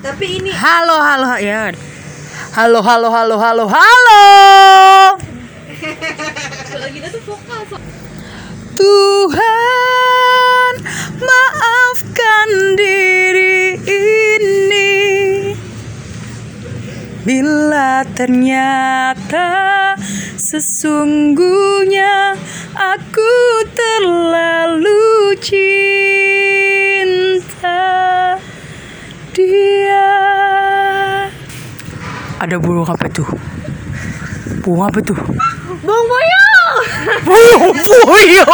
Tapi ini Halo, halo, ya. Halo, halo, halo, halo, halo. kalau kita tuh vokal so. Tuhan, maafkan diri ini Bila ternyata sesungguhnya aku terlalu cinta Ada burung apa tuh? Burung apa tuh? Bong boyo. Burung puyuh